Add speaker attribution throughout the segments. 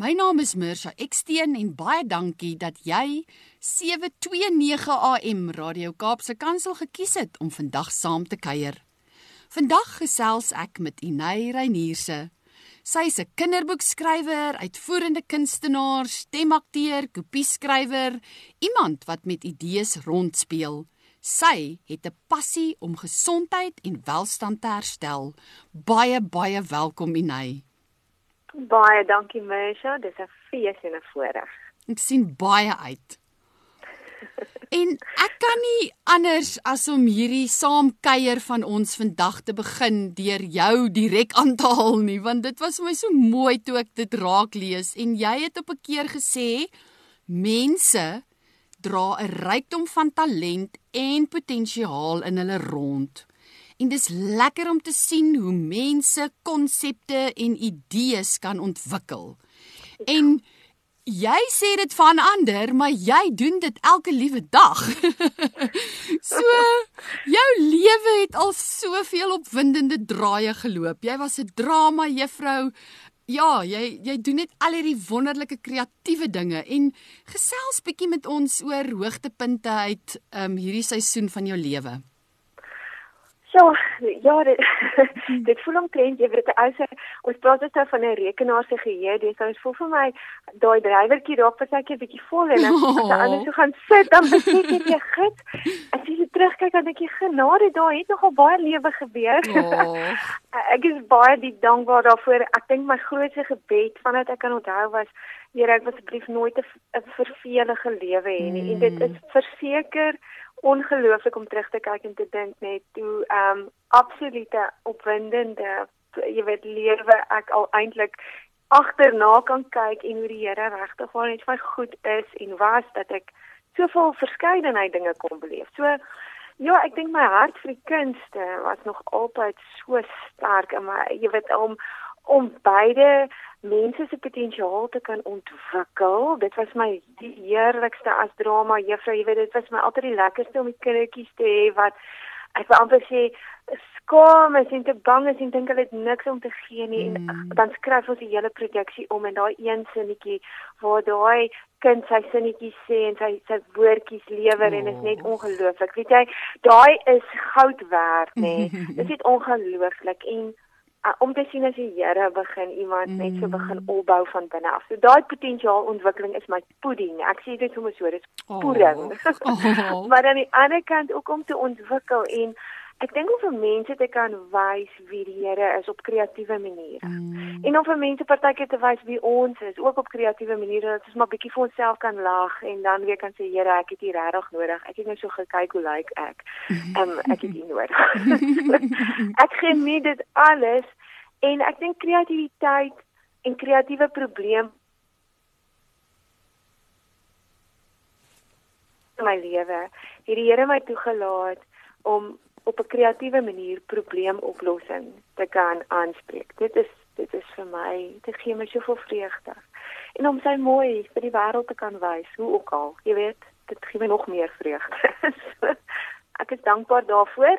Speaker 1: My naam is Mirsha Eksteen en baie dankie dat jy 729 AM Radio Kaapse Kansel gekies het om vandag saam te kuier. Vandag gesels ek met Inay Reinierse. Sy is 'n kinderboekskrywer, uitvoerende kunstenaar, stemakteur, kopieskrywer, iemand wat met idees rondspeel. Sy het 'n passie om gesondheid en welstand te herstel. Baie baie welkom Inay.
Speaker 2: Baie dankie Mersha, dis 'n fees en 'n voorreg.
Speaker 1: Ek sien baie uit. En ek kan nie anders as om hierdie saamkuier van ons vandag te begin deur jou direk aan te haal nie, want dit was vir my so mooi toe ek dit raak lees en jy het op 'n keer gesê mense dra 'n rykdom van talent en potensiaal in hulle rond. En dis lekker om te sien hoe mense konsepte en idees kan ontwikkel. En jy sê dit van ander, maar jy doen dit elke liewe dag. so jou lewe het al soveel opwindende draaie geloop. Jy was 'n drama juffrou. Ja, jy jy doen net al hierdie wonderlike kreatiewe dinge en gesels bietjie met ons oor hoogtepunte uit um, hierdie seisoen van jou lewe.
Speaker 2: So, ja, dit, dit voel omtrent jy weet as ons praat dus nou van 'n rekenaar se geheue, dis so voel vir my daai drywertjie raak partykeer bietjie vol en as jy anders so gaan sit dan besef jy git. As jy terugkyk dan dink jy genade, daar het nogal baie lewe gebeur. Oh. ek is baie diep dankbaar daarvoor. Ek dink my grootste gebed vandat ek kan onthou was Here, ek was asseblief nooit 'n vervelige lewe hê nie. Mm. En dit is verseker ongelooflik om terug te kyk en te dink net hoe ehm um, absolute opwindende jy weet lewe ek al eintlik agterna kan kyk en hoe die Here regtig waar net vir goed is en was dat ek soveel verskeidenheid dinge kon beleef. So ja, ek dink my hart vir die kunste was nog altyd so sterk en my jy weet om om beide mense se potensiaal te kan ontwikkel. Dit was my die heerlikste as drama juffrou, jy weet dit was my altyd die lekkerste om die kindertjies te hê wat ek wou amper sê skaam is en te bang is en dink hulle het niks om te gee nie mm. en dan skryf ons die hele produksie om en daai een sinnetjie waar daai kind sy sinnetjies sê en sy sy woordjies lewer oh. en is net ongelooflik. Weet jy, daai is goud werd, nê. Nee. Dit is ongelooflik en uh, om te sien as die Here begin iemand mm. net so begin mm. opbou van binne af. So daai potensiaal ontwikkeling is my pudding. Ek sê dit sommer so, dit is pudding. Oh. Oh. maar aan die ander kant ook om te ontwikkel en ek dink om vir mense te kan wys wie die Here is op kreatiewe maniere. Mm. En om vir mense partykeer te wys wie ons is, ook op kreatiewe maniere dat ons maar bietjie vir onsself kan lag en dan weer kan sê Here, ek het U regtig nodig. Ek het net so gekyk hoe lyk like ek. Ehm um, ek het U nodig. ek geniet dit alles en ek dink kreatiwiteit en kreatiewe probleme in my lewe. Hierdie Here my toegelaat om op 'n kreatiewe manier probleemoplossing te kan aanspreek. Dit is dit is vir my, dit gee my soveel vreugde. En om sy mooi vir die wêreld te kan wys, hoe ook al, jy weet, dit gee my nog meer vreugde. ek is dankbaar daarvoor.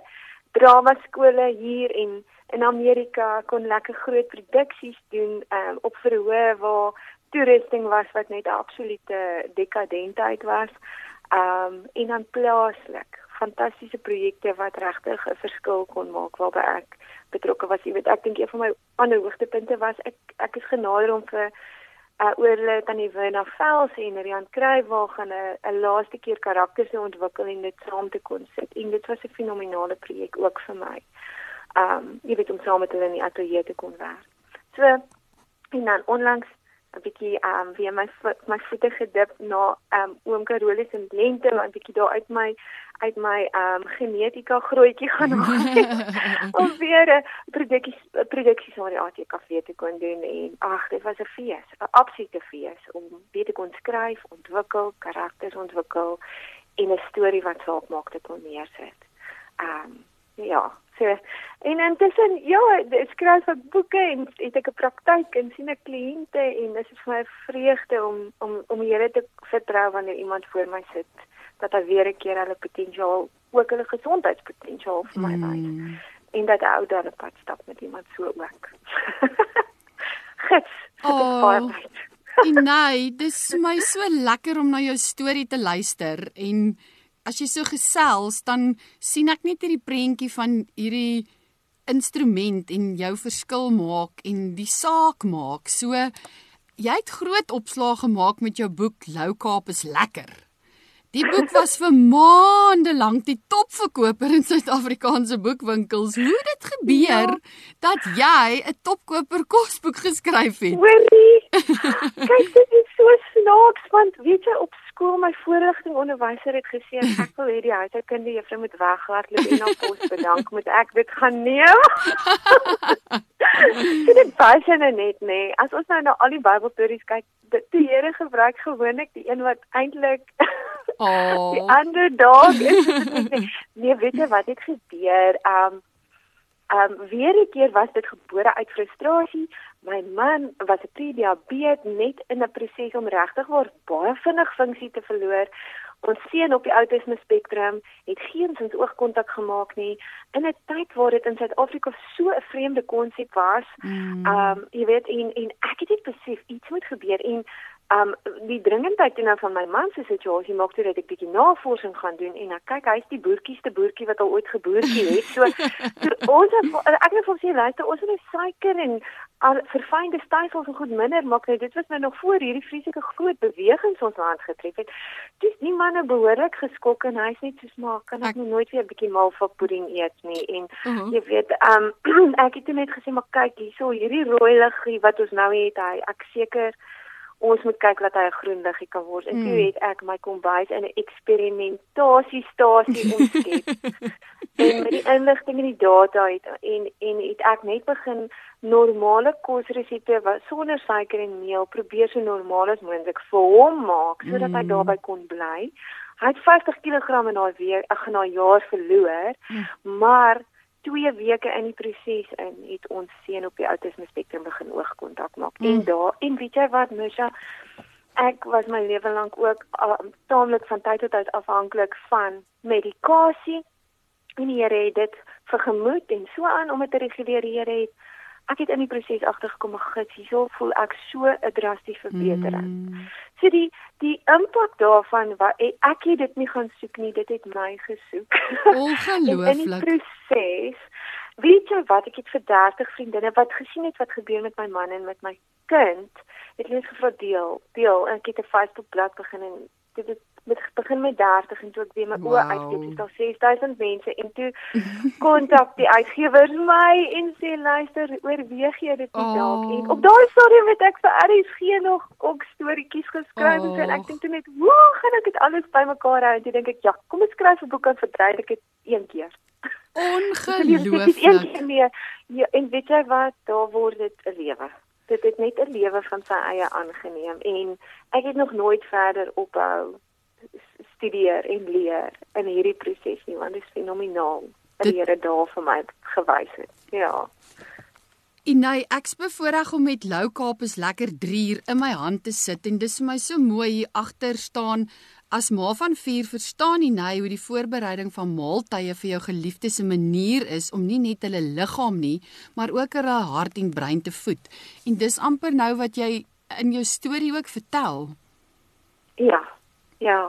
Speaker 2: Drama skole hier en in Amerika kon lekker groot produksies doen um, op verhoë waar toerusting was wat net absolute dekadentheid was. Ehm um, en dan plaaslik fantastiese projekte wat regtig 'n verskil kon maak waarby ek betrokke was. Jy weet, ek dink een van my ander hoogtepunte was ek ek is genader om vir uh, oorlede tannie Wena Vels en Rian Kruiwaag gaan 'n 'n laaste keer karakters te ontwikkel en dit saam te kon sit. En dit was 'n fenominale projek ook vir my. Um jy weet om saam met hulle in die ateljee te kon werk. So en dan onlangs 'n bietjie ehm um, weer my my voete gedip na ehm um, oom Carolus en lente maar 'n bietjie daar uit my uit my ehm um, genetika grootjie gaan haal. om weer 'n produksie produksie saam die ATKV te kon doen en ag dit was 'n fees, 'n absolute fees om weer te kon skryf, ontwikkel, karakters ontwikkel en 'n storie wat saak maak te kon neersit. Ehm um, ja, so en intussen ja, ek skryf ek boeke en het ek 'n praktyk en sien ek kliënte en dit is vir my vreugde om om om die Here te vertrou wanneer iemand voor my sit dat hy weer 'n keer hulle potensiaal ook hulle gesondheidspotensiaal vir my wys. Mm. En dat ou dan 'n pad stap met iemand so ook. Gits. Oh.
Speaker 1: Nee, dis my so lekker om na jou storie te luister en as jy so gesels dan sien ek net hierdie prentjie van hierdie instrument en jou verskil maak en die saak maak. So jy het groot opslag gemaak met jou boek Lou Kaap is lekker. Die boek was vir maande lank die topverkoper in Suid-Afrikaanse boekwinkels. Hoe het dit gebeur ja. dat jy 'n topkoper kosboek geskryf het?
Speaker 2: Hoorie. Kyk, dit is so snaaks want weet jy op skool my voorligting onderwyser het gesê ek wil hê die huishoudkundige juffrou moet weghardloop en na pos bedank moet ek dit gaan neem. dit was nou net nê. Nee. As ons nou na al die Bybelstories kyk, die Here gebruik gewoonlik die een wat eintlik Oh. Die ander dag is nee, weet jy wat het gebeur? Um um weer 'n keer was dit gebore uit frustrasie. My man was 'n prediabetes net in 'n proses om regtig waar baie vinnig funksie te verloor. Ons seun op die autisme spektrum het geen sins oogkontak gemaak nie in 'n tyd waar dit in Suid-Afrika so 'n vreemde konsep was. Mm. Um jy weet en en ek het dit besef iets moet gebeur en Um die dringendheid nou van my man se situasie maak toe dat ek bietjie navorsing gaan doen en ek kyk hy's die boertjieste boertjie wat al ooit geboortjie het. So, so ons ek het vir sy luister ons het suiker en al verfynde styfels en goed minder maak net dit was nou nog voor hierdie vreeslike groot bewegings ons land getref het. Dis nie manne behoorlik geskok en hy's net soos maar kan ek, ek nou nooit weer 'n bietjie mal van pudding eet nie en uh mhm. -huh. jy weet um ek het net gesê maar kyk hierso hierdie rooi liggie wat ons nou het hy ek seker ons moet kyk dat hy 'n groen liggie kan word. En mm. toe het ek my kombuis in 'n eksperimentasiestasie omskep. en met die inligting en die data het en en het ek net begin normale kosresepte wat sonder suiker en meel probeer so normaal as moontlik vir hom maak sodat mm. hy daarby kon bly. Hy het 50 kg in daai week, ag, na jaar verloor. Mm. Maar 2 weke in die proses in het ons seun op die autisme spektrum begin oogkontak maak. Mm. En daar en weet jy wat Musha ek was my lewe lank ook uh, taamlik van tyd tot tyd afhanklik van medikasie. En die Here het dit vergemoed en so aan om dit te reguleer. Die Here het ek het in die proses agtergekom, gits, hierso voel ek so 'n drastiese verbetering. Mm. So die die impak daarvan wat ek het dit nie gaan soek nie, dit het my gesoek.
Speaker 1: Ongelooflik.
Speaker 2: in die proses weet jy wat ek het vir 30 vriendinne wat gesien het wat gebeur met my man en met my kind, het hulle gevra deel, deel en ek het 'n Facebook bladsy begin en dit het met begin met 30 en toe ek weer my wow. oë uitsteek, is daar 6000 mense en toe kontak die uitgewers my en sê luister, oorweeg jy dit nie dalk oh. en op daai stadium het ek vir RSG nog ook storieetjies geskryf oh. en ek dink toe net, "Hoe gaan ek dit alles bymekaar hou?" En toe dink ek, "Ja, kom ons skryf 'n boek en verdryf dit een keer."
Speaker 1: Ongelooflik.
Speaker 2: Dit is een keer meer. Ja, en weet jy wat, daar word dit 'n lewe dit het net 'n lewe van sy eie aangeneem en ek het nog nooit verder ophou studeer en leer in hierdie proses nie want dit is fenomenaal wat die Here daar vir my gewys het. Ja.
Speaker 1: En nou ek's bevoorreg om met Lou Kaap is lekker 3 uur in my hand te sit en dis vir my so mooi hier agter staan as ma van 4 verstaan nie nou hoe die voorbereiding van maaltye vir jou geliefdes se manier is om nie net hulle liggaam nie maar ook hulle hart en brein te voed. En dis amper nou wat jy in jou storie ook vertel.
Speaker 2: Ja. Ja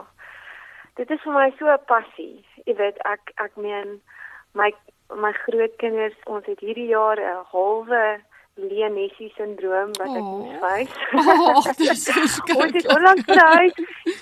Speaker 2: dit is vir my so 'n passie. Jy weet ek ek meen my my grootkinders, ons het hierdie jaar 'n halwe Leonessie sindroom wat ek oh. moet wys.
Speaker 1: Oh, dis so skrik.
Speaker 2: ons het onlangs gehuis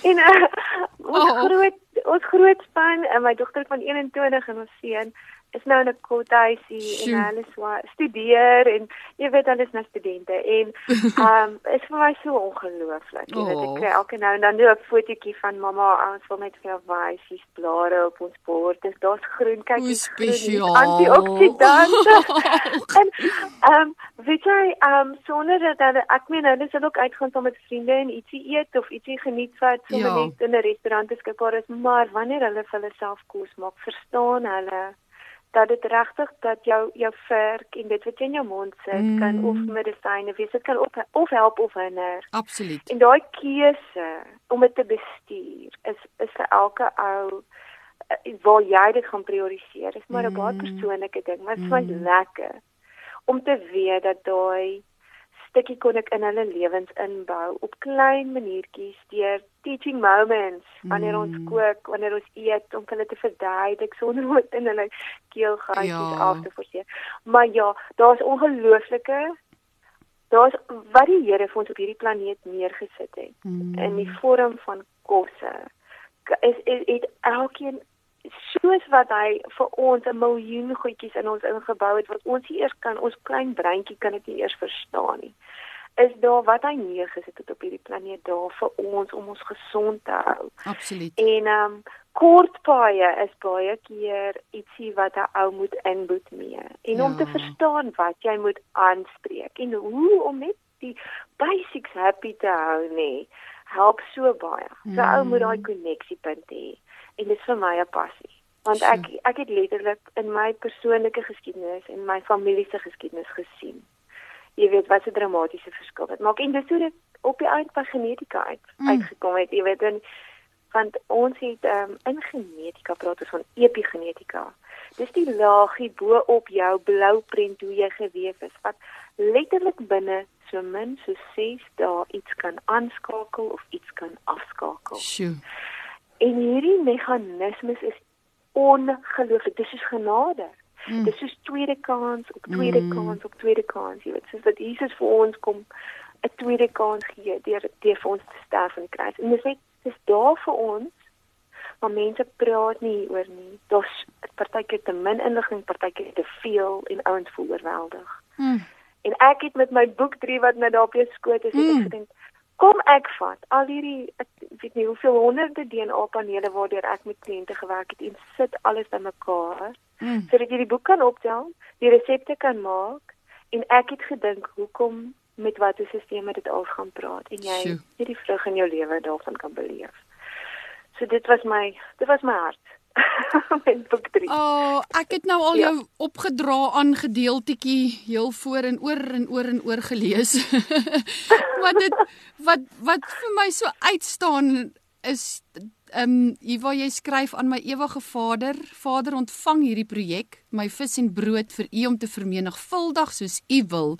Speaker 2: en uh, ons oh. groot ons groot span en my dogter van 21 en ons seun is nou in 'n kothuisie en hulle studeer en jy weet hulle is nou studente en ehm um, is vir my so ongelooflik. Jy oh. weet ek kry elke nou en dan doen 'n fotootjie van mamma ons wil net vir jou wys hier's blare op ons bord. Dis daar's groen kyk
Speaker 1: dis spesiaal.
Speaker 2: Antioksidante. en ehm um, weet jy ehm um, sonder dat ek meen hulle sal ook uitgaan saam met vriende en ietsie eet of ietsie geniet wat sommer ja. net in 'n restaurant beskikbaar is, maar wanneer hulle vir hulle self kos maak, verstaan hulle dat dit regtig dat jou jou verk en dit wat jy in jou mond sit mm. kan of medisyne wees, dit kan op of help of hinder.
Speaker 1: Absoluut.
Speaker 2: En daai keuse om dit te bestuur is is vir elke ou eh, waar jy dit gaan prioritiseer. Dit is maar 'n mm. baie persoonlike ding, maar dit is mm. lekker om te weet dat daai stukkie kon ek in hulle lewens inbou op klein maniertjies deur teaching moments wanneer ons mm. kook, wanneer ons eet om hulle te verduidelik sonder om in hulle keelgaatjies ja. af te forceer. Maar ja, daar's ongelooflike daar's wat die Here vir ons op hierdie planeet neergesit het mm. in die vorm van kosse. Is is het elkeen soos wat hy vir ons 'n miljoen goedjies in ons ingebou het wat ons eers kan ons klein breintjie kan dit nie eers verstaan nie is daar wat hy neergesit het op hierdie planeet daar vir ons om ons gesond te hou.
Speaker 1: Absoluut.
Speaker 2: En ehm um, kortpaaie is baie keer ietsie wat 'n ou moet inboet mee. En ja. om te ja. verstaan wat jy moet aanspreek en hoe om net die basics happy te hou nie, help so baie. Mm. So ou moet daai koneksiepunt hê. En dit is vir my 'n passie want ek ek het letterlik in my persoonlike geskiedenis en my familie se geskiedenis gesien jy weet wat 'n dramatiese verskil dit maak en dis hoe dit op die eind van genetika uit mm. uitgekom het jy weet en want ons het um, in genetika praat ons van epigenetika dis die laagie bo op jou blou prent hoe jy geweef is wat letterlik binne so min so 6 dae iets kan aanskakel of iets kan afskakel.
Speaker 1: Sjoe.
Speaker 2: En hierdie meganismes is ongelooflik dis is genade Mm. Dis soos tweede kans op tweede mm. kans op tweede kans. Jy weet, soos dat Jesus vir ons kom 'n tweede kans gee deur deur vir ons te sterf in kruis. En dis net dis daar vir ons. Maar mense praat nie oor nie. Daar's partykeer te min inligting, partykeer te veel en ouens voel oorweldig. Mm. En ek het met my boek 3 wat nou daar op jou skoot is, mm. ek gedink kom ek vat al hierdie ek weet nie hoeveel honderde DNA panele waardeur ek met kliënte gewerk het en sit alles bymekaar mm. sodat jy die boek kan optel, die resepte kan maak en ek het gedink hoekom met watter stelsel dit al gaan praat en jy hierdie vrug in jou lewe daarvan kan beleef. So dit was my dit was my hart. met boek 3.
Speaker 1: Oh, ek het nou al ja. jou opgedra aan gedeeltjie heel voor en oor en oor en oor gelees. wat dit wat wat vir my so uitstaan is ehm um, hier waar jy skryf aan my ewige Vader, Vader ontvang hierdie projek, my vis en brood vir u om te vermenigvuldig soos u wil.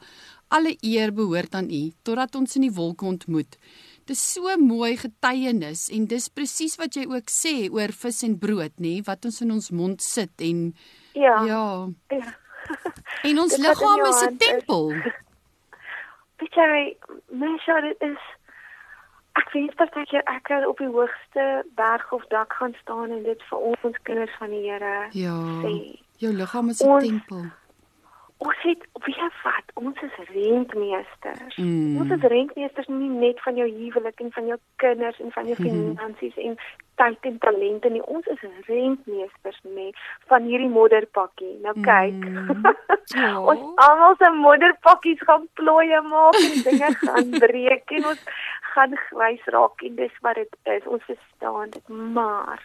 Speaker 1: Alle eer behoort aan u totdat ons in die wolke ontmoet. Dis so mooi getuienis en dis presies wat jy ook sê oor vis en brood, nê, wat ons in ons mond sit en
Speaker 2: ja.
Speaker 1: Ja. ja. en ons liggaam is 'n tempel.
Speaker 2: Weet jy, mens sê dit is Ek weet dat ek ek op die hoogste berg of dak gaan staan en dit vir ons kinders van die Here
Speaker 1: ja, sê. Jou liggaam is 'n tempel.
Speaker 2: Ons het wie vat ons is rentmeesters. Mm. Ons is rentmeesters nie net van jou huwelik en van jou kinders en van jou mm. finansies en tyd en talente nie. Ons is rentmeesters net van hierdie modderpakkie. Nou kyk. Mm. Oh. ons almal se modderpakkies gaan plooie maak en dinge gaan breek en ons gaan gwys raak en dis wat dit is. Ons verstaan dit, maar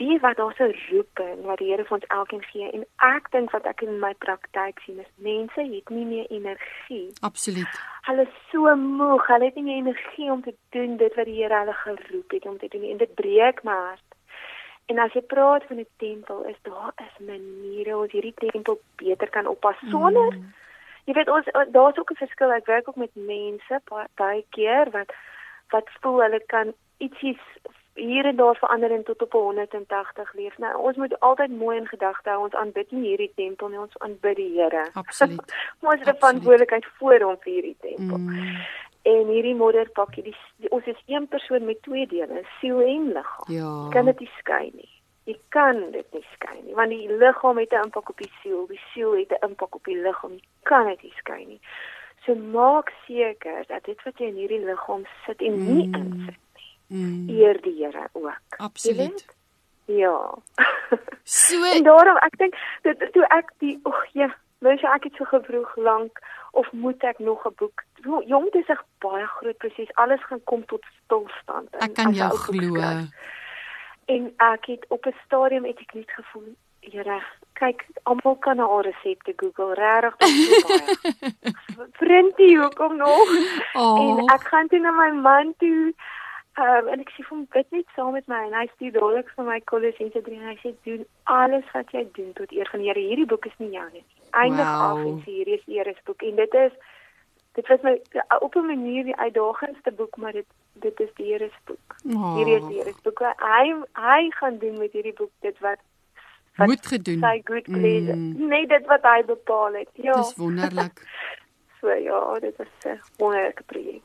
Speaker 2: wie wat daar so roep en wat die Here vir ons elkeen gee en ek dink wat ek in my praktyk sien is mense het nie meer energie.
Speaker 1: Absoluut.
Speaker 2: Hulle is so moeg, hulle het nie meer energie om te doen dit wat die Here hulle geroep het om te doen en dit breek my hart. En as jy praat van 'n tempel, is daar is maniere hoe hierdie tempel beter kan oppas sonder mm. Jy weet ons daar's ook 'n verskil. Ek werk ook met mense baie keer wat wat voel hulle kan ietsie hier en daar verander en tot op 180 leef. Nou ons moet altyd mooi in gedagte hou ons aanbid nie hierdie tempel nie, ons aanbid die Here.
Speaker 1: Absoluut.
Speaker 2: ons het 'n verantwoordelikheid voor hom vir hierdie tempel. Mm. En hierdie modderpakkie, die, die ons is een persoon met twee dele, siel en liggaam.
Speaker 1: Ja.
Speaker 2: Kan dit nie skei nie. Jy kan dit nie skei nie, want die liggaam het 'n impak op die siel, die siel het 'n impak op die liggaam. Jy kan dit nie skei nie. So maak seker dat dit wat jy in hierdie liggaam sit en mm. nie insit nie, mm. eer die Here ook.
Speaker 1: Absoluut.
Speaker 2: Ja.
Speaker 1: so
Speaker 2: en daarom ek dink dit toe ek die ag ja, mens ek het so gevroeg lank of moet ek nog 'n boek? Jong, dit is 'n baie groot proses. Alles gaan kom tot stilstand.
Speaker 1: Ek kan jou glo.
Speaker 2: En ek het op 'n stadium het ek net gevoel Here, kyk, almal kan na al resepte Google, regtig so baie. Printie, hoekom nog?
Speaker 1: Oh.
Speaker 2: En ek gaan toe na my man toe. Um, en ek sê vir hom bid net saam met my en hy stuur dadelik vir my Kolossense 3 en hy sê doen alles wat jy doen tot eer van die Here. Hierdie boek is nie joune nie. Eindig
Speaker 1: Wow.
Speaker 2: af en sê hierdie is die Here se boek en dit is dit was my op 'n manier die uitdagendste boek, maar dit dit is die Here se boek.
Speaker 1: Oh.
Speaker 2: Hierdie is die Here se boek. Hy hy gaan doen met hierdie boek dit wat wat
Speaker 1: Moet gedoen.
Speaker 2: sy good pleasure.
Speaker 1: Mm.
Speaker 2: Nee, dit wat hy bepaal het. Ja.
Speaker 1: Dis wonderlik.
Speaker 2: So ja, dit was 'n wonderlike projek.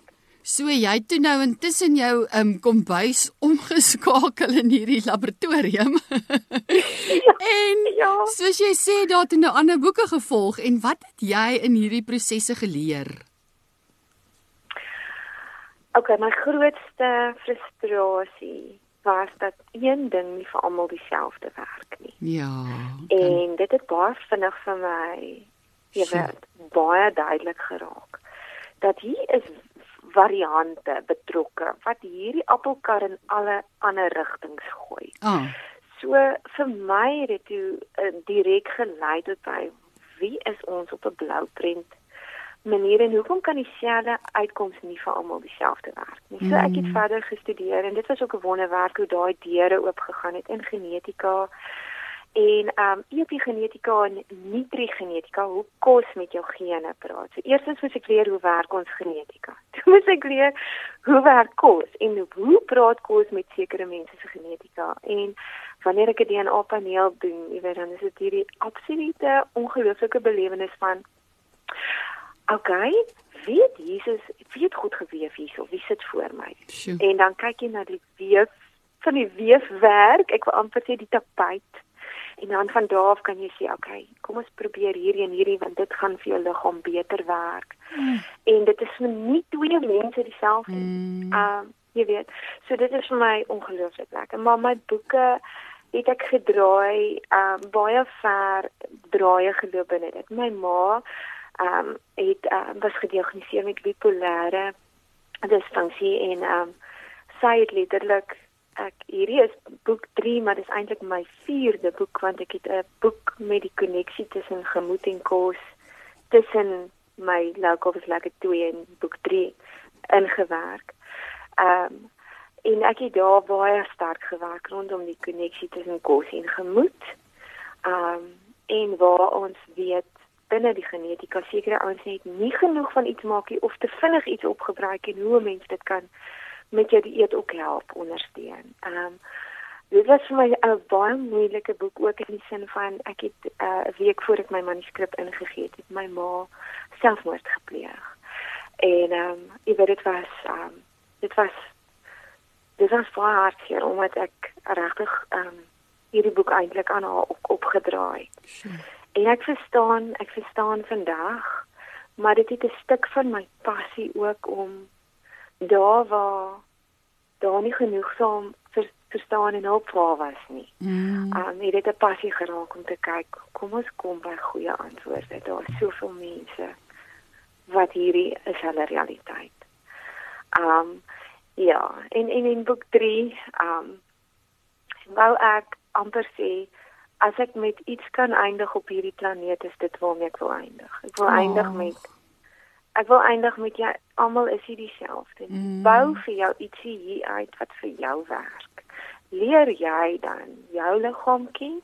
Speaker 1: So jy het toe nou intussen jou um, kombuis omgeskakel in hierdie laboratorium. en
Speaker 2: Ja.
Speaker 1: soos jy sê, daar het nou ander boeke gevolg en wat het jy in hierdie prosesse geleer?
Speaker 2: Okay, my grootste frustrasie was dat een ding nie vir almal dieselfde werk nie.
Speaker 1: Ja.
Speaker 2: En dit het baie vinnig vir my weet baie duidelik geraak dat hier is variante betrokke wat hierdie appelkar in alle ander rigtings gooi.
Speaker 1: Ah,
Speaker 2: So vir my het dit toe uh, direk gelei tot by wie is ons op 'n blouprent manier en hoekom kan dieselfde uitkoms nie vir almal dieselfde werk nie. So ek het
Speaker 1: Mm.
Speaker 2: verder gestudeer en dit was ook 'n wonderwerk hoe daai deure oopgegaan het in genetika en ehm um, epigenetika en nutrigenetika hoe kos met jou gene praat. So eerstens moet ek leer hoe werk ons genetika. Toe moet ek leer hoe werk kos en hoe praat kos met sekere mense se genetika en wanneer ek 'n DNA paneel doen, jy weet dan is dit hierdie absolute ongelooflike belewenis van okay, wie het Jesus, wie het goed geweef hierso? Wie sit voor my?
Speaker 1: sjoe.
Speaker 2: En dan kyk jy na die weef van die weefwerk, ek wil amper sê die tapijt. En dan van daar af kan jy sê, okay, kom ons probeer hierdie en hierdie want dit gaan vir jou liggaam beter werk.
Speaker 1: Mm.
Speaker 2: En dit is vir nie twee mense dieselfde nie.
Speaker 1: Mm.
Speaker 2: Um jy weet, so dit is vir my ongelooflik lekker. Maar my boeke het ek gedraai um baie ver draaie geloop binne dit. My ma um het um, was gediagnoseer met bipolêre disfunksie en um sy het letterlik ek hierdie is boek 3 maar dis eintlik my 4de boek want ek het 'n boek met die koneksie tussen gemoed en kos tussen my was lekker 2 en boek 3 ingewerk. Ehm um, en ek het daar baie sterk gewerk rondom die koneksie tussen kos en gemoed. Ehm um, en waar ons weet binne die genetika sekere ouens net nie genoeg van iets maak nie of te vinnig iets opgebruik en hoe 'n mens dit kan met jou dieet ook help ondersteun. Ehm um, dit was vir my 'n baie moeilike boek ook in die sin van ek het 'n uh, week voor ek my manuskrip ingegee het, het my ma selfmoord gepleeg. En ehm um, jy weet dit was ehm um, dit was dit was baie hartseer omdat ek regtig ehm um, hierdie boek eintlik aan haar op, opgedraai.
Speaker 1: Sjoe.
Speaker 2: En ek verstaan, ek verstaan vandag, maar dit het 'n stuk van my passie ook om daar waar daar nie genoegsaam ver, verstaan en hulp waar was nie.
Speaker 1: Mm.
Speaker 2: Um het dit 'n passie geraak om te kyk, kom ons kom by goeie antwoorde. Daar is soveel mense wat hierdie is hulle realiteit. Um ja, en en in boek 3, um wou ek amper sê as ek met iets kan eindig op hierdie planeet is dit waarmee ek wil eindig. Ek wil
Speaker 1: Oh.
Speaker 2: eindig met ek wil eindig met jy almal is hier dieselfde.
Speaker 1: Mm.
Speaker 2: Bou vir jou ietsie hier uit wat vir jou werk. Leer jy dan jou liggaam ken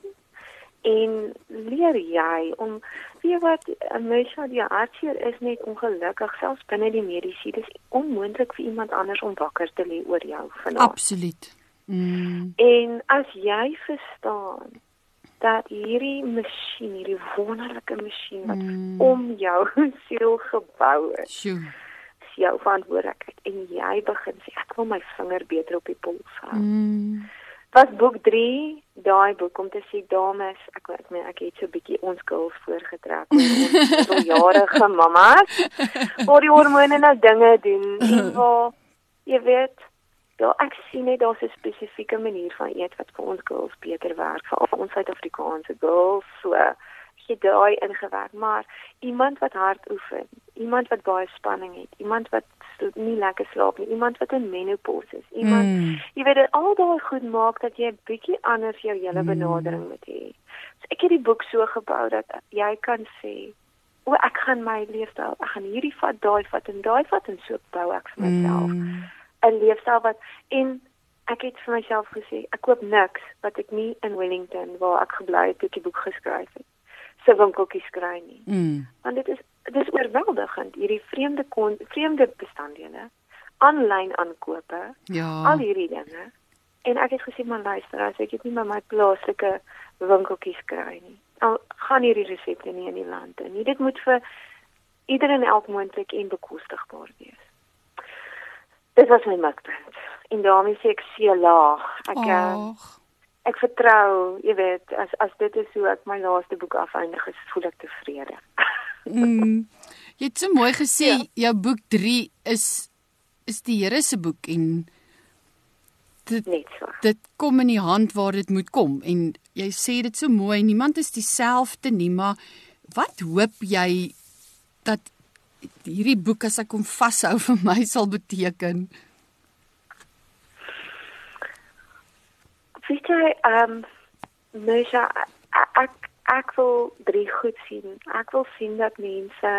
Speaker 2: en leer jy om weet wat 'n mens wat die hartseer is net ongelukkig selfs binne die mediese dis onmoontlik vir iemand anders om wakker te lê oor jou vanaand.
Speaker 1: Absoluut. Mm.
Speaker 2: En as jy verstaan dat hierdie masjien, hierdie wonderlike masjien wat
Speaker 1: Mm.
Speaker 2: om jou siel gebou is,
Speaker 1: Sjoe.
Speaker 2: is jou verantwoordelikheid en jy begin sê ek wil my vinger beter op die pols hou.
Speaker 1: Mm.
Speaker 2: Was boek 3 daai boek om te sê dames, ek ek meen ek het so 'n bietjie onskuld voorgetrek oor ons jarige mamas. Waar die hormone nou dinge doen en waar jy weet Ja, ek sien net daar's 'n spesifieke manier van eet wat vir ons girls beter werk, vir ons Suid-Afrikaanse girls. So jy daai ingewerk, maar iemand wat hard oefen, iemand wat baie spanning het, iemand wat nie lekker slaap nie, iemand wat in menopause is, iemand
Speaker 1: Mm.
Speaker 2: jy weet dit al daai goed maak dat jy 'n bietjie anders jou hele benadering moet hê. So het die boek so gebou dat jy kan sê, "O, ek gaan my leefstyl, ek gaan hierdie vat, daai vat en daai vat en so bou ek vir myself 'n leefstyl wat en ek het vir myself gesê, ek koop niks wat ek nie in Wellington waar ek gebly het toe ek die boek geskryf het, se winkeltjies kry nie.
Speaker 1: Mm.
Speaker 2: Want dit is dit is oorweldigend hierdie vreemde kon, vreemde bestanddele, aanlyn aankope
Speaker 1: Ja.
Speaker 2: al hierdie dinge. En ek het gesê maar luister, as ek dit nie by my plaaslike winkeltjies kry nie, dan gaan hierdie resepte nie in die land in nie. Dit moet vir ieder en elk moontlik en bekostigbaar wees. Dit was my mikpunt. En daarmee sê ek see laag. Ek oh. Ek vertrou, jy weet, as as dit is hoe ek my laaste boek afeindig is, voel ek tevrede.
Speaker 1: Mm. Jy het so mooi gesê
Speaker 2: Ja.
Speaker 1: jou boek 3 is is die Here se boek en dit
Speaker 2: Net so.
Speaker 1: dit kom in die hand waar dit moet kom en jy sê dit so mooi niemand is dieselfde nie maar wat hoop jy dat hierdie boek as ek hom vashou vir my sal beteken
Speaker 2: Weet jy, ehm um, Mesha, ek ek wil drie goed sien. Ek wil sien dat mense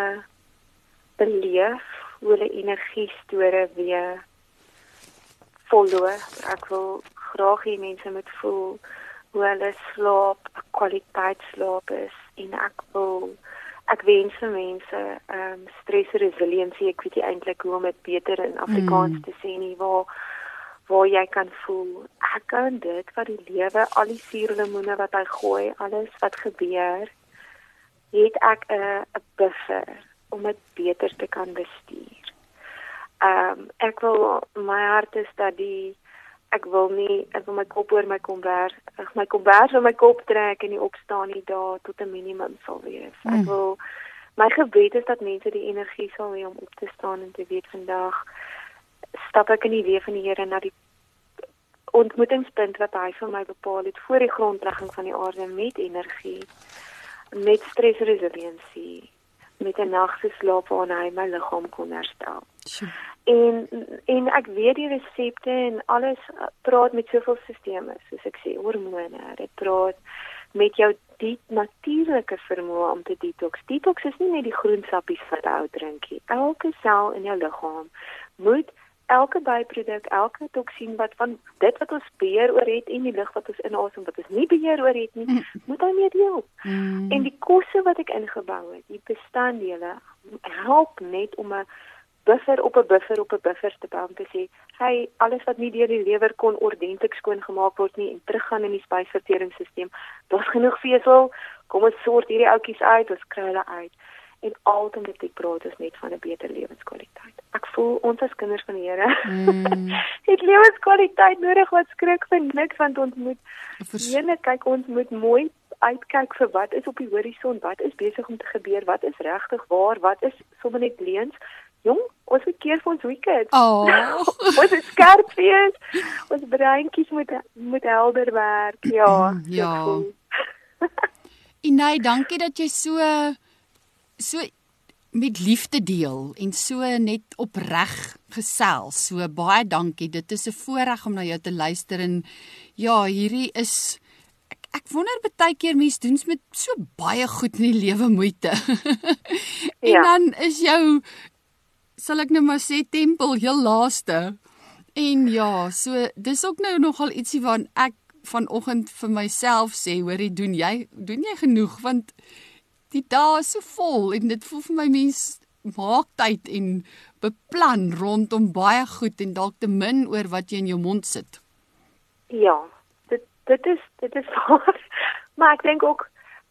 Speaker 2: beleef hoe hulle energie store weer volloop. Ek wil graag hê mense moet voel hoe hulle slaap, kwaliteit slaap is en ek wil ek wens vir mense ehm um, stress resiliency, ek weet nie eintlik hoe om dit beter in Afrikaans
Speaker 1: Mm.
Speaker 2: te sê nie, waar waar jy kan voel ek kan dit wat die lewe al die suurlemoene wat hy gooi alles wat gebeur het ek 'n 'n buffer om dit beter te kan bestuur. Ehm um, ek wil my hart is dat die ek wil nie ek wil my kop oor my kombers ag my kombers oor my kop trek en nie opstaan nie daar tot 'n minimum sal wees. Ek
Speaker 1: Mm.
Speaker 2: wil my gebed is dat mense die energie sal hê om op te staan en te weet vandag stap ek in die weë van die Here na die ontmoetingspunt wat hy vir my bepaal het voor die grondlegging van die aarde met energie met stresresiliensie met 'n nag se slaap waarna hy my liggaam kon herstel.
Speaker 1: Sjoe.
Speaker 2: En en ek weet die resepte en alles uh, praat met soveel stelsels soos ek sê hormone, dit praat met jou die natuurlike vermoë om te detox. Detox is nie net die groensappies wat jy drink nie. Elke sel in jou liggaam moet elke byproduk, elke toksien wat van dit wat ons beheer oor het en die lug wat ons inasem wat ons nie beheer oor het nie, moet hy mee deel.
Speaker 1: Mm.
Speaker 2: En die kosse wat ek ingebou het, die bestanddele help net om 'n buffer op 'n buffer op 'n buffer te bou om te sê, hey, alles wat nie deur die lewer kon ordentlik skoon gemaak word nie en teruggaan in die spysverteringsstelsel. Daar's genoeg vesel. Kom ons sort hierdie oudjies uit, ons kry hulle uit. En ultimately praat ons net van 'n beter lewenskwaliteit. Ek voel ons as kinders van die Here
Speaker 1: Mm.
Speaker 2: het lewenskwaliteit nodig wat skrik vir niks want ons moet
Speaker 1: Vers-
Speaker 2: Ene kyk ons moet mooi uitkyk vir wat is op die horison, wat is besig om te gebeur, wat is regtig waar, wat is sommer net leuns. Jong, ons moet keer vir ons wicked.
Speaker 1: Oh.
Speaker 2: ons moet skerp wees. Ons breintjies moet moet helder werk. Ja.
Speaker 1: Ja.
Speaker 2: voel.
Speaker 1: Inai, dankie dat jy so so met liefde deel en so net opreg gesels. So baie dankie. Dit is 'n voorreg om na jou te luister en ja, hierdie is ek, ek wonder baie keer mense doen met so baie goed in die lewe moeite. en
Speaker 2: Ja.
Speaker 1: dan is jou sal ek nou maar sê tempel heel laaste. En ja, so dis ook nou nogal ietsie waaraan ek vanoggend vir myself sê, hoorie, doen jy doen jy genoeg want die dae is so vol en dit voel vir my mens maak tyd en beplan rondom baie goed en dalk te min oor wat jy in jou mond sit.
Speaker 2: Ja. Dit dit is dit is waar. Maar ek dink ook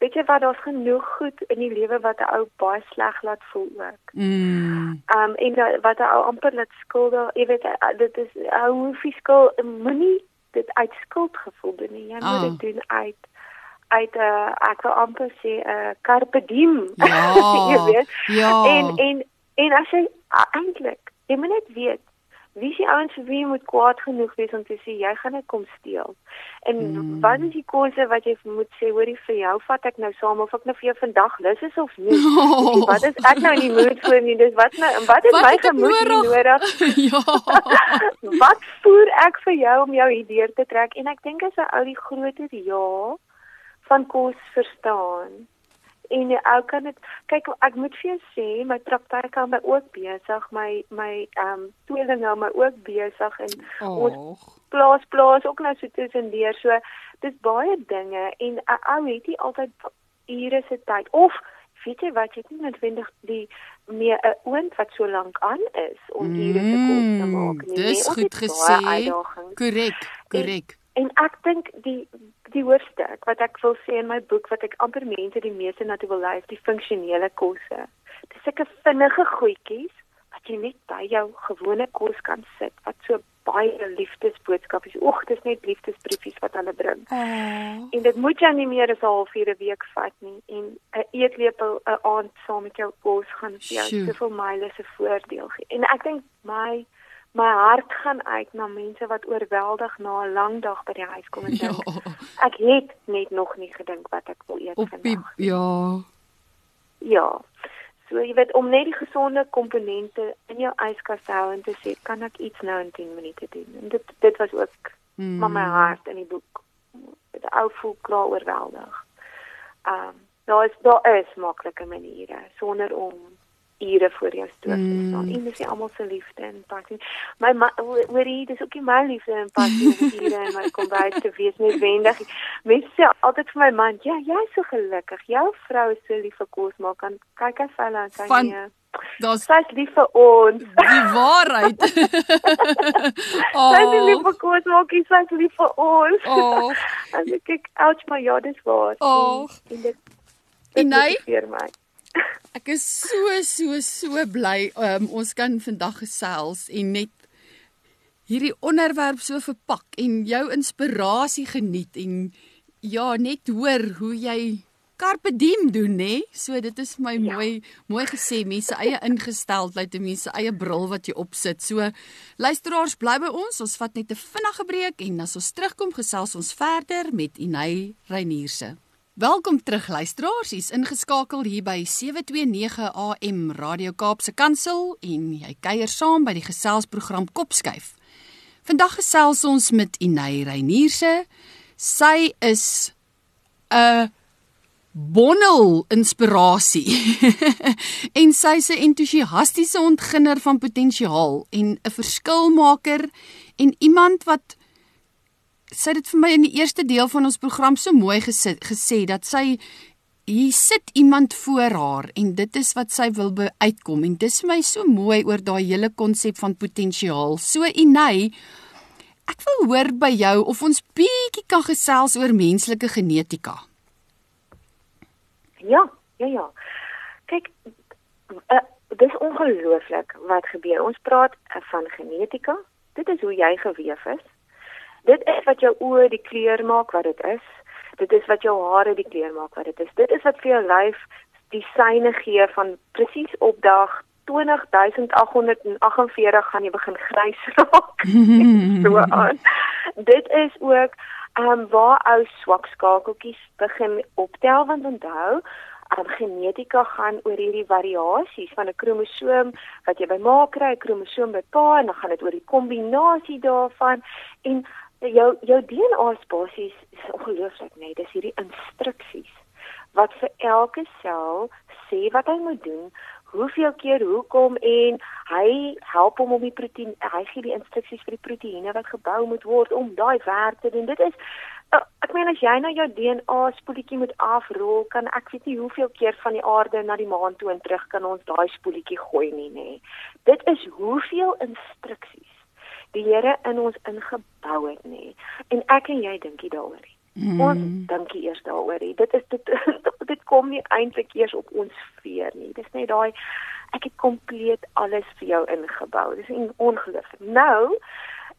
Speaker 2: weet jy wat daar's genoeg goed in die lewe wat 'n ou baie sleg laat voel ook.
Speaker 1: Mm.
Speaker 2: Um en da- wat 'n ou amper laat skuldig, jy weet uh, dit is ou uh, fiskaal moenie dit uit skuldgevoel doen nie. Jy moet
Speaker 1: Ah.
Speaker 2: dit doen uit uit 'n uh, ek wil amper sê 'n uh, carpe diem.
Speaker 1: Ja.
Speaker 2: jy weet.
Speaker 1: Ja.
Speaker 2: En en en as jy eintlik, jy moet net weet wie is die ouens vir wie jy moet kwaad genoeg wees om te sê jy gaan dit kom steel. En
Speaker 1: Mm.
Speaker 2: wat is die kosse wat jy moet sê hoorie vir jou vat ek nou saam of ek nou vir jou vandag lus is of nie.
Speaker 1: Oh.
Speaker 2: Oh. Wat is ek nou in die mood vir nie? Dis wat nou en wat het
Speaker 1: Wat
Speaker 2: my gemoed
Speaker 1: nodig?
Speaker 2: nodig?
Speaker 1: ja.
Speaker 2: wat voer ek vir jou om jou hierdeur te trek? En ek dink as 'n ou die groter ja van kos verstaan. En jy ou kan dit kyk ek moet vir jou sê my praktyk kan my ook besig my my ehm um, tweelinge hou my ook besig en
Speaker 1: Oh.
Speaker 2: ons plaas plaas ook nou so tussendeur so dis baie dinge en 'n ou het nie altyd ure se tyd of weet jy wat jy het nie noodwendig die meer 'n oond wat so lank aan is om ure se kos te maak nie.
Speaker 1: Mm, Dis
Speaker 2: nee,
Speaker 1: goed gesê. Korrek, korrek.
Speaker 2: En ek dink die die hoofstuk wat ek wil sê in my boek wat ek amper mense die meeste na toe wil lei is die funksionele kosse. Dis sulke vinnige goedjies wat jy net by jou gewone kos kan sit wat so baie liefdesboodskapies. Oeg, dis net liefdesbriefies wat hulle bring.
Speaker 1: Oh.
Speaker 2: En dit moet jou nie meer as 'n halfuur 'n week vat nie en 'n eetlepel 'n aand saam met jou kos gaan vir jou soveel myle se voordeel gee. En ek dink my my hart gaan uit na mense wat oorweldig na 'n lang dag by die huis kom en
Speaker 1: Ja.
Speaker 2: dink ek het net nog nie gedink wat ek wil eet
Speaker 1: Op die
Speaker 2: vandag.
Speaker 1: ja.
Speaker 2: Ja. So jy weet om net die gesonde komponente in jou yskas te hou en te sê kan ek iets nou in 10 minute doen. En dit dit was ook
Speaker 1: Mm.
Speaker 2: maar my hart in die boek. Dit ou voel klaar oorweldig. Ehm um, daar is daar is maklike maniere sonder om ure voor jou stoof te
Speaker 1: Mm.
Speaker 2: staan. En dis nie almal se liefde in passie. My hoorie, dis ook nie my liefde in passie om ure in my kombuis te wees noodwendig. Mense sê altyd vir my man, ja, jy's so gelukkig. Jou vrou is so lief vir kos maak. Kan kyk vir hulle en sê
Speaker 1: Van-
Speaker 2: nee.
Speaker 1: Daar's
Speaker 2: Sy's lief vir ons.
Speaker 1: die waarheid.
Speaker 2: Sy's nie lief
Speaker 1: oh.
Speaker 2: vir kos maak, nie, sy's lief vir ons.
Speaker 1: Oh.
Speaker 2: En ek kyk, ouch, maar ja, dis waar.
Speaker 1: Och.
Speaker 2: En, en dit
Speaker 1: En hy? Ek is so so so bly um, ons kan vandag gesels en net hierdie onderwerp so verpak en jou inspirasie geniet en ja, net hoor hoe jy carpe diem doen nê. So dit is my ja. mooi mooi gesê mense eie ingesteldheid en mense eie bril wat jy opsit. So luisteraars bly by ons. Ons vat net 'n vinnige breek en as ons terugkom gesels ons verder met Inay Reinierse. Welkom terug luisteraars. Hier's ingeskakel hier by 729 AM Radio Kaapse Kansel en jy kuier saam by die geselsprogram Kopskuif. Vandag gesels ons met Inay Reinierse. Sy is 'n bondel inspirasie. en sy's 'n entoesiastiese ontginner van potensiaal en 'n verskilmaker en iemand wat sy het dit vir my in die eerste deel van ons program so mooi gesê, gesê dat sy hier sit iemand voor haar en dit is wat sy wil uitkom en dis vir my so mooi oor daai hele konsep van potensiaal. So Inay, ek wil hoor by jou of ons bietjie kan gesels oor menslike genetika.
Speaker 2: Ja, ja, ja. Kyk, uh, dis ongelooflik wat gebeur. Ons praat uh, van genetika. Dit is hoe jy gewewe is. Dit is wat jou oë die kleur maak wat dit is. Dit is wat jou hare die kleur maak wat dit is. Dit is wat vir jou lyf die syne gee van presies op dag 20848 gaan jy begin grys raak. so aan. Dit is ook ehm um, waar ou swak skakeltjies begin optel want onthou um, genetika gaan oor hierdie variasies van 'n kromosoom wat jy by ma kry, 'n kromosoom by pa en dan gaan dit oor die kombinasie daarvan en jou jou DNA is basies is ongelooflik nee, dis hierdie instruksies wat vir elke sel sê wat hy moet doen, hoeveel keer, hoekom en hy help hom om die proteïen, hy gee die instruksies vir die proteïene wat gebou moet word om daai werk te doen. Dit is uh, ek meen as jy nou jou DNA spoeltjie moet afrol, kan ek weet nie hoeveel keer van die aarde na die maan toe en terug kan ons daai spoeltjie gooi nie, nê. Dit is hoeveel instruksies die Here in ons ingebou het, nê. En ek en jy dink nie daaroor nie. Mm. Ons dink nie eers daaroor nie. Dit is dit dit kom nie eintlik eers op ons veer nie. Dis net daai ek het kompleet alles vir jou ingebou. Dis ongelooflik. Nou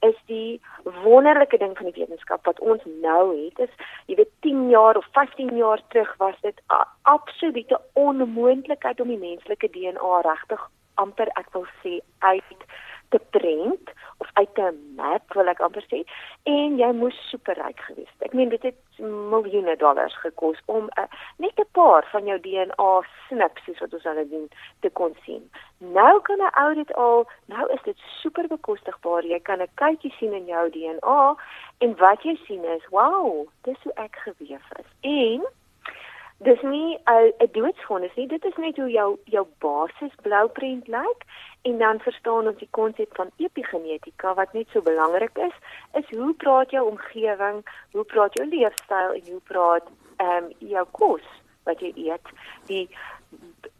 Speaker 2: is die wonderlike ding van die wetenskap wat ons nou het is jy weet 10 jaar of 15 jaar terug was dit 'n absolute onmoontlikheid om die menslike DNA regtig amper ek wil sê uit te prent of uit 'n map wil ek amper sê en jy moes superryk gewees het. Ek meen dit het miljoene dollars gekos om 'n uh, net 'n paar van jou DNA snips soos wat ons hulle doen te kon sien. Nou kan 'n ou dit al, nou is dit super bekostigbaar. Jy kan 'n kykie sien in jou DNA en wat jy sien is, wow, dis hoe ek geweef is. En dis nie 'n 'n doodsvonnis nie. Dit is net hoe jou jou basis blouprent lyk en dan verstaan ons die konsep van epigenetika wat net so belangrik is, is hoe praat jou omgewing, hoe praat jou leefstyl en hoe praat ehm um, jou kos wat jy eet, die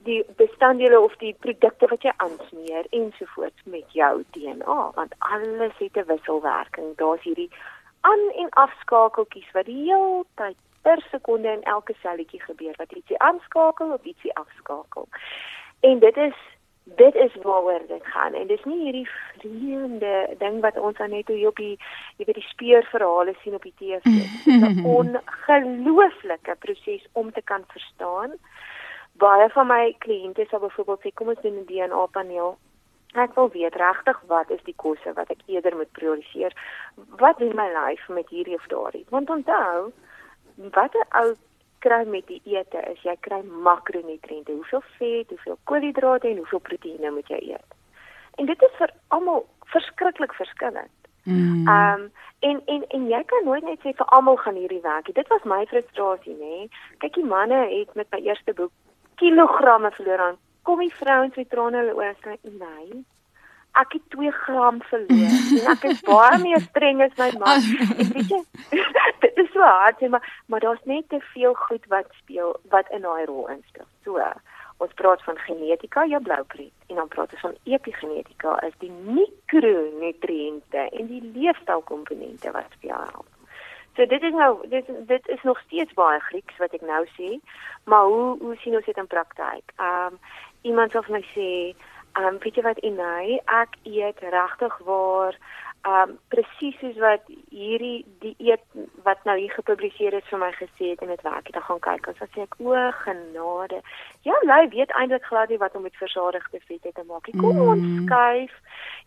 Speaker 2: die bestanddele of die produkte wat jy aansmeer ensovoorts met jou DNA want alles het 'n wisselwerking. Daar's hierdie aan en afskakeltjies wat die hele tyd per sekonde in elke selletjie gebeur wat ietsie aanskakel of ietsie afskakel. En dit is dit is waaroor dit gaan en dis nie hierdie vreemde ding wat ons aan net hier op die jy weet die speurverhale sien op die TV. Dit is 'n ongelooflike proses om te kan verstaan. Baie van my kliënte sal byvoorbeeld sê kom ons doen 'n DNA paneel. Ek wil weet regtig wat is die kosse wat ek eerder moet prioriseer. Wat doen my lyf met hierdie of daardie? Want onthou, wat 'n ou kry met die ete is jy kry makronutriënte, hoeveel vet, hoeveel koolhidrate en hoeveel proteïene moet jy eet. En dit is vir almal verskriklik verskillend. Mm. Ehm um, en en en jy kan nooit net sê vir almal gaan hierdie werk. Dit was my frustrasie, nê. Kyk, die manne het met my eerste boek kilogramme verloor aan. Kom die vrouens met trane hulle oë sê, "Nee, ek het 2 gram verloor en ek is baie meer streng as my man. Ek weet jy, dit is so hard, maar maar daar's net te veel goed wat speel wat in daai rol inspel. So ons praat van genetika, jou blouprent en dan praat ons van epigenetika as die mikronutriënte en die leefstylkomponente wat speel. So dit is nou dit dit is nog steeds baie Grieks wat ek nou sê, maar hoe hoe sien ons dit in praktyk? Ehm um, iemand sal vir my sê um, weet jy wat Inai, ek eet regtig waar ehm um, presies soos wat hierdie dieet wat nou hier gepubliseer is vir my gesê het en dit werk. Ek gaan kyk. Ons sê ek o genade. Jou lyf weet eintlik glad nie wat om met versadigde vette te maak nie. Kom mm. ons skuif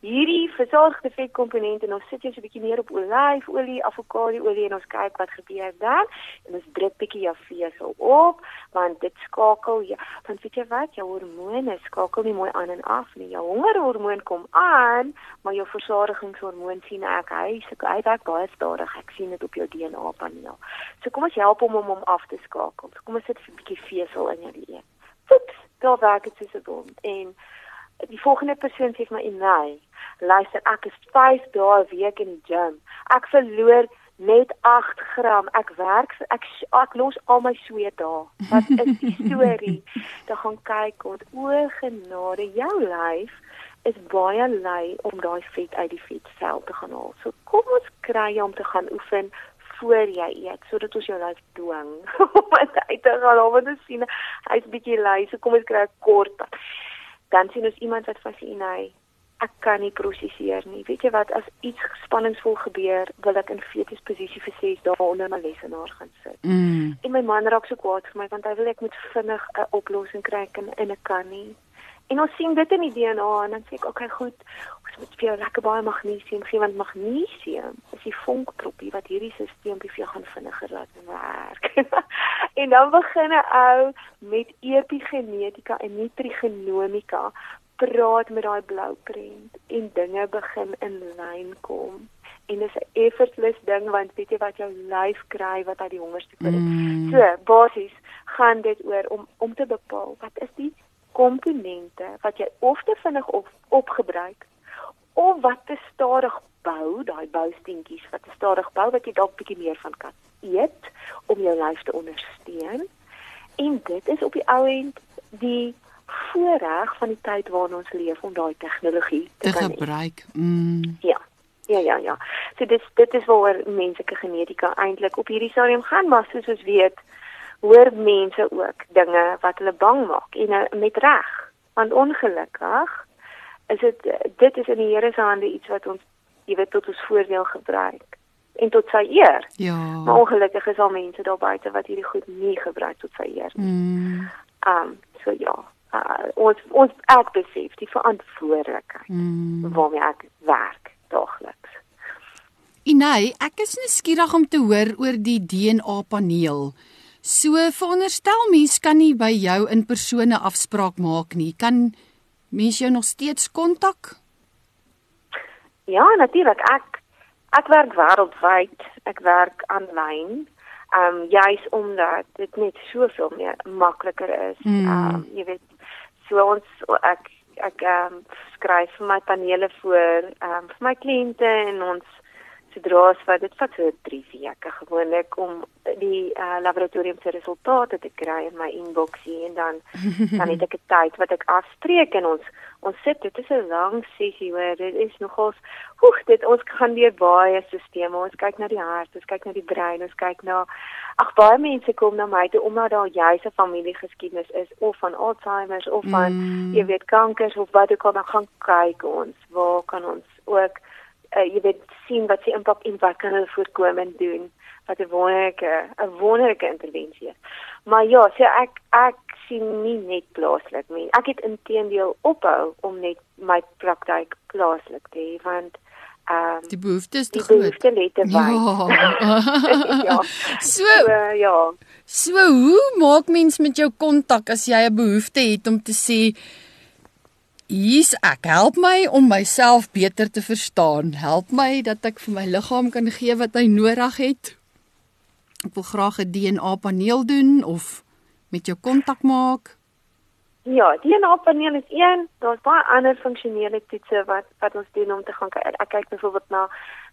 Speaker 2: hierdie versadigde vetkomponente en ons sit jy so 'n bietjie meer op olyfolie, avokadoolie en ons kyk wat gebeur dan. En ons druk bietjie jou vesel op want dit skakel ja, want weet jy wat, jou hormone skakel nie mooi aan en af nie. Jou hongerhormoon kom aan, maar jou versadigingshormoon sien ek hy se hy werk baie stadig. Ek sien dit op jou DNA paneel. So kom ons help hom om hom af te skakel. So kom ons sit 'n bietjie vesel in jou dieet. Foeps, daar werk dit soos 'n bom. En die volgende persoon sê vir my, "Nee, luister, ek is 5 dae 'n week in die gym. Ek verloor net 8 gram. Ek werk ek ek los al my sweet daar. Wat is die storie? Dan gaan kyk wat o genade jou lyf is baie lui om daai vet uit die vetsel te gaan haal. So kom ons kry jou om te gaan oefen voor jy eet sodat ons jou lyf dwing om uit te gaan. Want ons sien hy's bietjie lui. So kom ons kry 'n kort. Dan sien ons iemand wat fascineer ek kan nie prosesseer nie. Weet jy wat, as iets spanningsvol gebeur, wil ek in fetus posisie vir 6 dae onder my lesenaar gaan sit. Mm. En my man raak so kwaad vir my want hy wil ek moet vinnig 'n oplossing kry en en ek kan nie. En ons sien dit in die DNA en dan sê ek, "Oké, okay, goed. Ons moet vir jou lekker baie magnesium gee want magnesium is die vonkproppie wat hierdie stelsel vir jou gaan vinniger laat werk." en dan begin 'n ou met epigenetika en nutrigenomika praat met daai blou prent en dinge begin in lyn kom. En dis 'n effortless ding want weet jy wat jou lyf kry wat uit die hongerste kom. Mm. So, basies gaan dit oor om om te bepaal wat is die komponente wat jy of te vinnig op opgebruik of wat te stadig bou, daai bousteentjies wat te stadig bou wat jy dalk bietjie meer van kan eet om jou lyf te ondersteun. En dit is op die ou end die voorreg van die tyd waarin ons leef om daai tegnologie
Speaker 1: te, te gebruik. Mm.
Speaker 2: Ja. Ja ja ja. So dit dit is waar menslike genetika eintlik op hierdie stadium gaan, maar soos ons weet, hoor mense ook dinge wat hulle bang maak en uh, met reg. Want ongelukkig is dit dit is in die Here se hande iets wat ons jy weet tot ons voordeel gebruik en tot sy eer.
Speaker 1: Ja.
Speaker 2: Maar ongelukkig is al mense daar buite wat hierdie goed nie gebruik tot sy eer nie. Mm. Um so ja uh, ons ons ek besef die verantwoordelikheid mm. waarmee ek werk daagliks.
Speaker 1: Inai, ek is nuuskierig om te hoor oor die DNA paneel. So veronderstel mens kan nie by jou in persone afspraak maak nie. Kan mens jou nog steeds kontak?
Speaker 2: Ja, natuurlik. Ek ek werk wêreldwyd. Ek werk aanlyn. Ehm um, juis omdat dit net soveel meer makliker is. Ehm um, jy weet so ons ek ek ehm um, skryf vir my panele voor ehm um, vir my kliënte en ons sodra as wat dit vat so 3 weke gewoonlik om die uh, laboratorium se resultate te kry in my inboxie en dan dan het ek 'n tyd wat ek afspreek en ons ons sit dit is 'n lang sessie hoor dit is nogals hoeg dit ons gaan deur baie stelsels ons kyk na die hart ons kyk na die brein ons kyk na ag baie mense kom na my toe omdat daar juis 'n familiegeskiedenis is of van Alzheimer of van mm. jy weet kankers of wat ook al dan gaan kyk ons waar kan ons ook uh, jy weet sien wat se impak en wat kan hulle voorkom en doen wat 'n wonderlike 'n wonderlike intervensie is. Maar ja, so ek ek sien nie net plaaslik nie. Ek het intedeel ophou om net my praktyk plaaslik te hê want ehm um,
Speaker 1: die behoefte is te
Speaker 2: groot. Die behoefte lê te wyd.
Speaker 1: Ja. ja. So, so ja. So hoe maak mens met jou kontak as jy 'n behoefte het om te sê hier's ek. Help my om myself beter te verstaan. Help my dat ek vir my liggaam kan gee wat hy nodig het. Ek wil graag 'n DNA paneel doen of met jou kontak maak.
Speaker 2: Ja, DNA paneel is een. Daar's baie ander funksionele toetse wat wat ons doen om te gaan kyk. Ek kyk byvoorbeeld na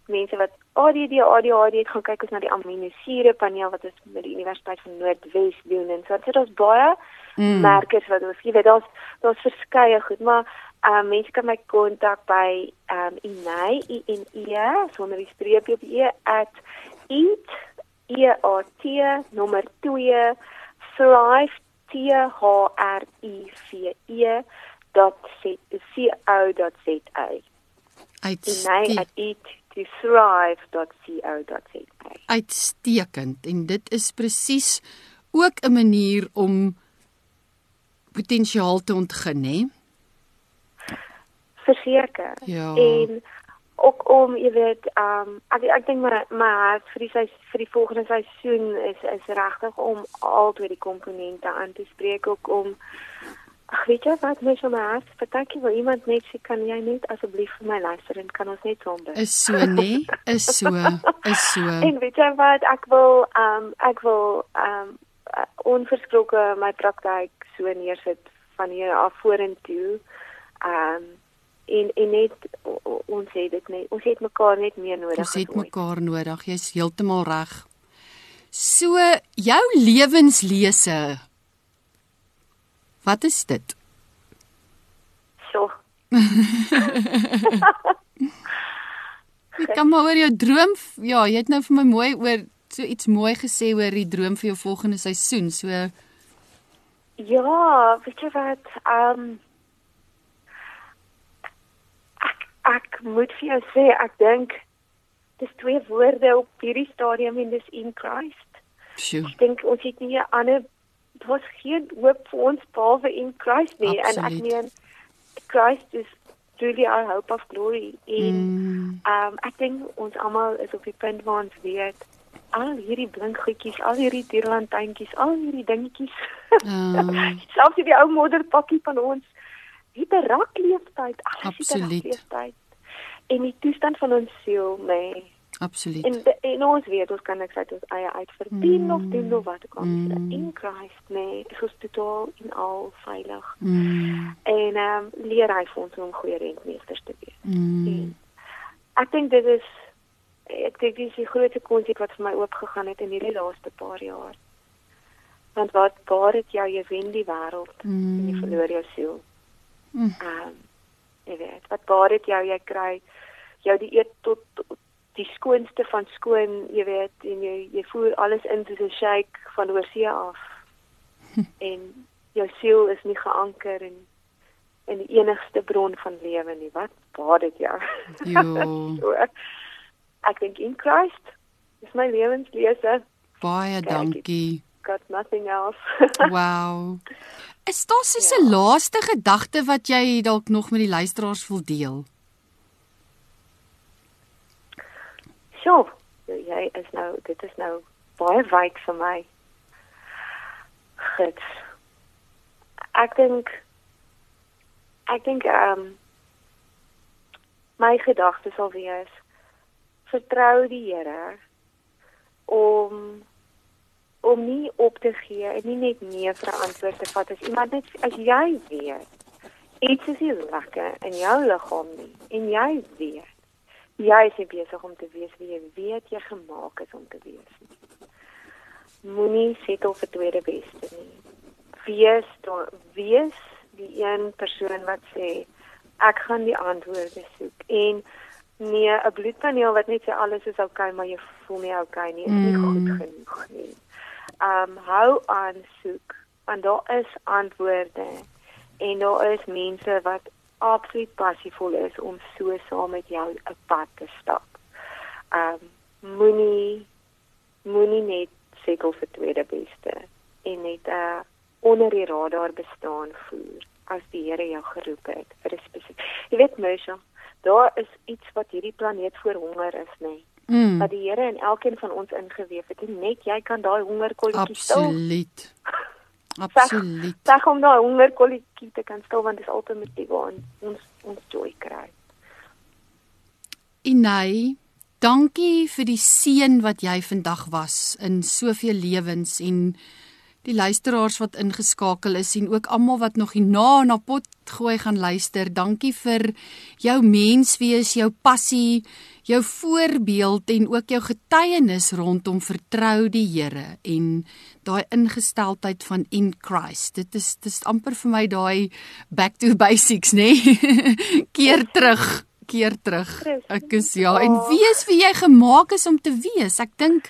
Speaker 2: mense wat ADD, ADHD het gaan kyk ons na die aminosure paneel wat ons met die Universiteit van Noordwes doen en so dit is baie mm. merkers wat ons weet daar's daar's verskeie goed maar uh, mense kan my kontak by um Inay I N E sonder die streepie op e at eat e a t nommer 2 thrive t h r i v e c o z a
Speaker 1: Inay
Speaker 2: at eat thrive.co.za.
Speaker 1: Uitstekend en dit is presies ook 'n manier om potensiaal te ontgin, hè?
Speaker 2: Verseker.
Speaker 1: Ja.
Speaker 2: En ook om, jy weet, ehm um, ek ek dink my my hart vir die vir die volgende seisoen is is regtig om al twee die komponente aan te spreek ook om Ag weet jy wat my so maar, partykie wil iemand net sê kan jy net asseblief vir my luister en kan ons net sonder.
Speaker 1: Is so nê? Is so. Is so.
Speaker 2: en weet jy wat ek wil ehm um, ek wil ehm um, onverskrokke my praktyk so neersit van hier af vorentoe. Ehm um, en en net ons sê dit net ons het mekaar net meer nodig.
Speaker 1: Ons het mekaar nodig. Jy's heeltemal reg. So jou lewenslese Wat is dit?
Speaker 2: So.
Speaker 1: Ek kom maar oor jou droom. Ja, jy het nou vir my mooi oor so iets mooi gesê oor die droom vir jou volgende seisoen. So
Speaker 2: Ja, weet jy wat? Ehm um, ek ek moet vir jou sê, ek dink dis twee woorde op hierdie stadium en dis in Christ.
Speaker 1: Sjoe.
Speaker 2: Ek dink ons het nie 'n ander daar's geen hoop vir ons behalwe in Christus nie
Speaker 1: Absoluut.
Speaker 2: en ek meen Christus is really our hope of glory en
Speaker 1: Mm.
Speaker 2: ehm um, ek dink ons almal is op die punt waar ons weet al hierdie blink goedjies, al hierdie dierlantuintjies, al hierdie dingetjies.
Speaker 1: Ah.
Speaker 2: Selfs die ou modderpakkie van ons die berak leeftyd, alles
Speaker 1: Absoluut.
Speaker 2: leeftyd. En die toestand van ons siel, nee.
Speaker 1: Absoluut.
Speaker 2: En en ons weet ons kan niks uit ons eie uit verdien
Speaker 1: Mm.
Speaker 2: of doen of wat ook al.
Speaker 1: Mm.
Speaker 2: In Christ, nee, is ons totaal en al veilig.
Speaker 1: Mm.
Speaker 2: En ehm um, leer hy vir ons om goeie rentmeesters te wees.
Speaker 1: Mm.
Speaker 2: Ek dink dit is ek dink dis die grootste konsep wat vir my oopgegaan het in hierdie laaste paar jaar. Want wat waar het jou jy wen die wêreld en jy
Speaker 1: Mm.
Speaker 2: verloor jou siel.
Speaker 1: Mm.
Speaker 2: Ehm um, jy weet, wat waar het jou jy kry jou die eet tot, tot die skoonste van skoon, jy weet, en jy jy voer alles in soos 'n shake van oorsee af. en jou siel is nie geanker in in die enigste bron van lewe nie. Wat waar dit jou?
Speaker 1: Jo.
Speaker 2: so, ek dink in Christ is my lewenslese.
Speaker 1: Baie
Speaker 2: Kyk,
Speaker 1: dankie.
Speaker 2: Got nothing else.
Speaker 1: Wow. Is daar so 'n laaste gedagte wat jy dalk nog met die luisteraars wil deel?
Speaker 2: "Sjoe, jy is nou dit is nou baie wyd vir my." Goed. Ek dink ek dink ehm um, my gedagte sal wees vertrou die Here om om nie op te gee en nie net nee vir 'n antwoord te vat. As iemand net as jy weet iets is nie lekker in jou liggaam nie en jy weet jy is besig om te wees wie jy weet jy gemaak is om te wees moenie settle vir tweede beste nie. Wees daar wees die een persoon wat sê ek gaan die antwoorde soek. En nee 'n bloedpaneel wat net sê alles is oukei okay, maar jy voel nie oukei okay nie is nie mm. goed genoeg nie um hou aan soek want daar is antwoorde en daar is mense wat absoluut passievol is om so saam met jou 'n pad te stap. Um moenie moenie net sekel vir tweede beste en net 'n uh, onder die radar bestaan voer as die Here jou geroep het vir 'n spesifiek. Jy weet Mersha, daar is iets wat hierdie planeet voor honger is, nê. Nee mm. wat die Here in elkeen van ons ingeweef het en net jy kan daai hongerkolletjie
Speaker 1: stil. Absoluut. Absoluut.
Speaker 2: Sag om daai hongerkolletjie te kan stil want dit is ultimatief waar ons ons joy kry.
Speaker 1: Inai, dankie vir die seën wat jy vandag was in soveel lewens en die luisteraars wat ingeskakel is en ook almal wat nog hierna na pot gooi gaan luister. Dankie vir jou menswees, jou passie, jou voorbeeld en ook jou getuienis rondom vertrou die Here en daai ingesteldheid van in Christ. Dit is dit is amper vir my daai back to basics, nê? Nee? keer terug, keer terug. Ek is ja, en wees wie jy gemaak is om te wees. Ek dink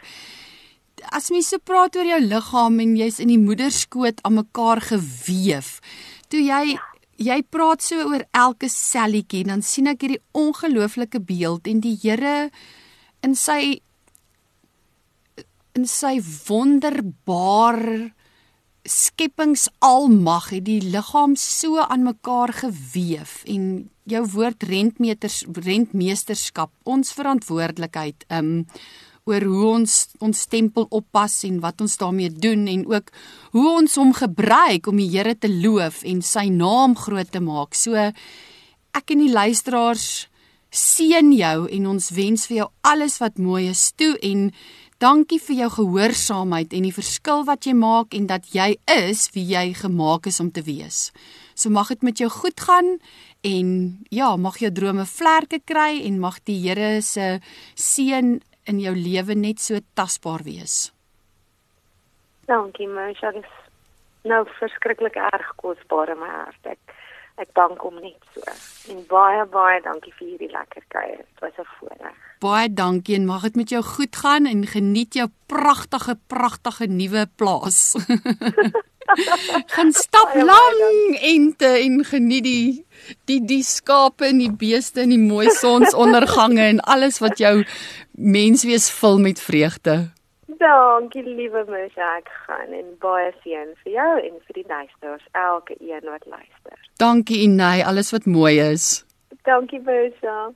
Speaker 1: as mens so praat oor jou liggaam en jy's in die moederskoot aan mekaar gewewe. Toe jy jy praat so oor elke selletjie, dan sien ek hierdie ongelooflike beeld en die Here in sy in sy wonderbaar skepingsalmag het die liggaam so aan mekaar gewewe en jou woord rentmeters rentmeesterskap ons verantwoordelikheid um oor hoe ons ons tempel oppas en wat ons daarmee doen en ook hoe ons hom gebruik om die Here te loof en sy naam groot te maak. So ek en die luisteraars seën jou en ons wens vir jou alles wat mooi is toe en dankie vir jou gehoorsaamheid en die verskil wat jy maak en dat jy is wie jy gemaak is om te wees. So mag dit met jou goed gaan en ja, mag jou drome vlerke kry en mag die Here se seën in jou lewe net so tasbaar wees.
Speaker 2: Dankie, Marsha. Dit is nou verskriklik erg kosbaar in my hart. Ek ek dank hom net so. En baie baie dankie vir hierdie lekker kuier. Dit was 'n voorreg.
Speaker 1: Baie dankie en mag dit met jou goed gaan en geniet jou pragtige pragtige nuwe plaas. gaan stap lang ente en geniet die die die skape en die beeste en die mooi sonsondergange en alles wat jou menswees vul met vreugde.
Speaker 2: Dankie liewe mens, ek gaan en baie seën vir jou en vir die luisters, elke een wat luister.
Speaker 1: Dankie Inay, alles wat mooi is.
Speaker 2: Dankie Bersa.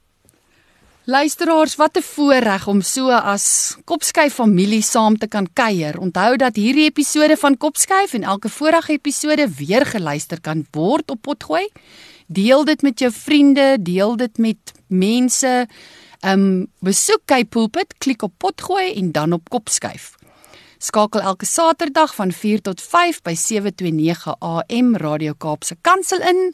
Speaker 1: Luisteraars, wat 'n voorreg om so as Kopskyf familie saam te kan kuier. Onthou dat hierdie episode van Kopskyf en elke vorige episode weer geluister kan word op Potgooi. Deel dit met jou vriende, deel dit met mense Um besoek Cape Pulpit, klik op potgooi en dan op kopskuif. Skakel elke Saterdag van 4 tot 5 by 729 AM Radio Kaapse Kansel in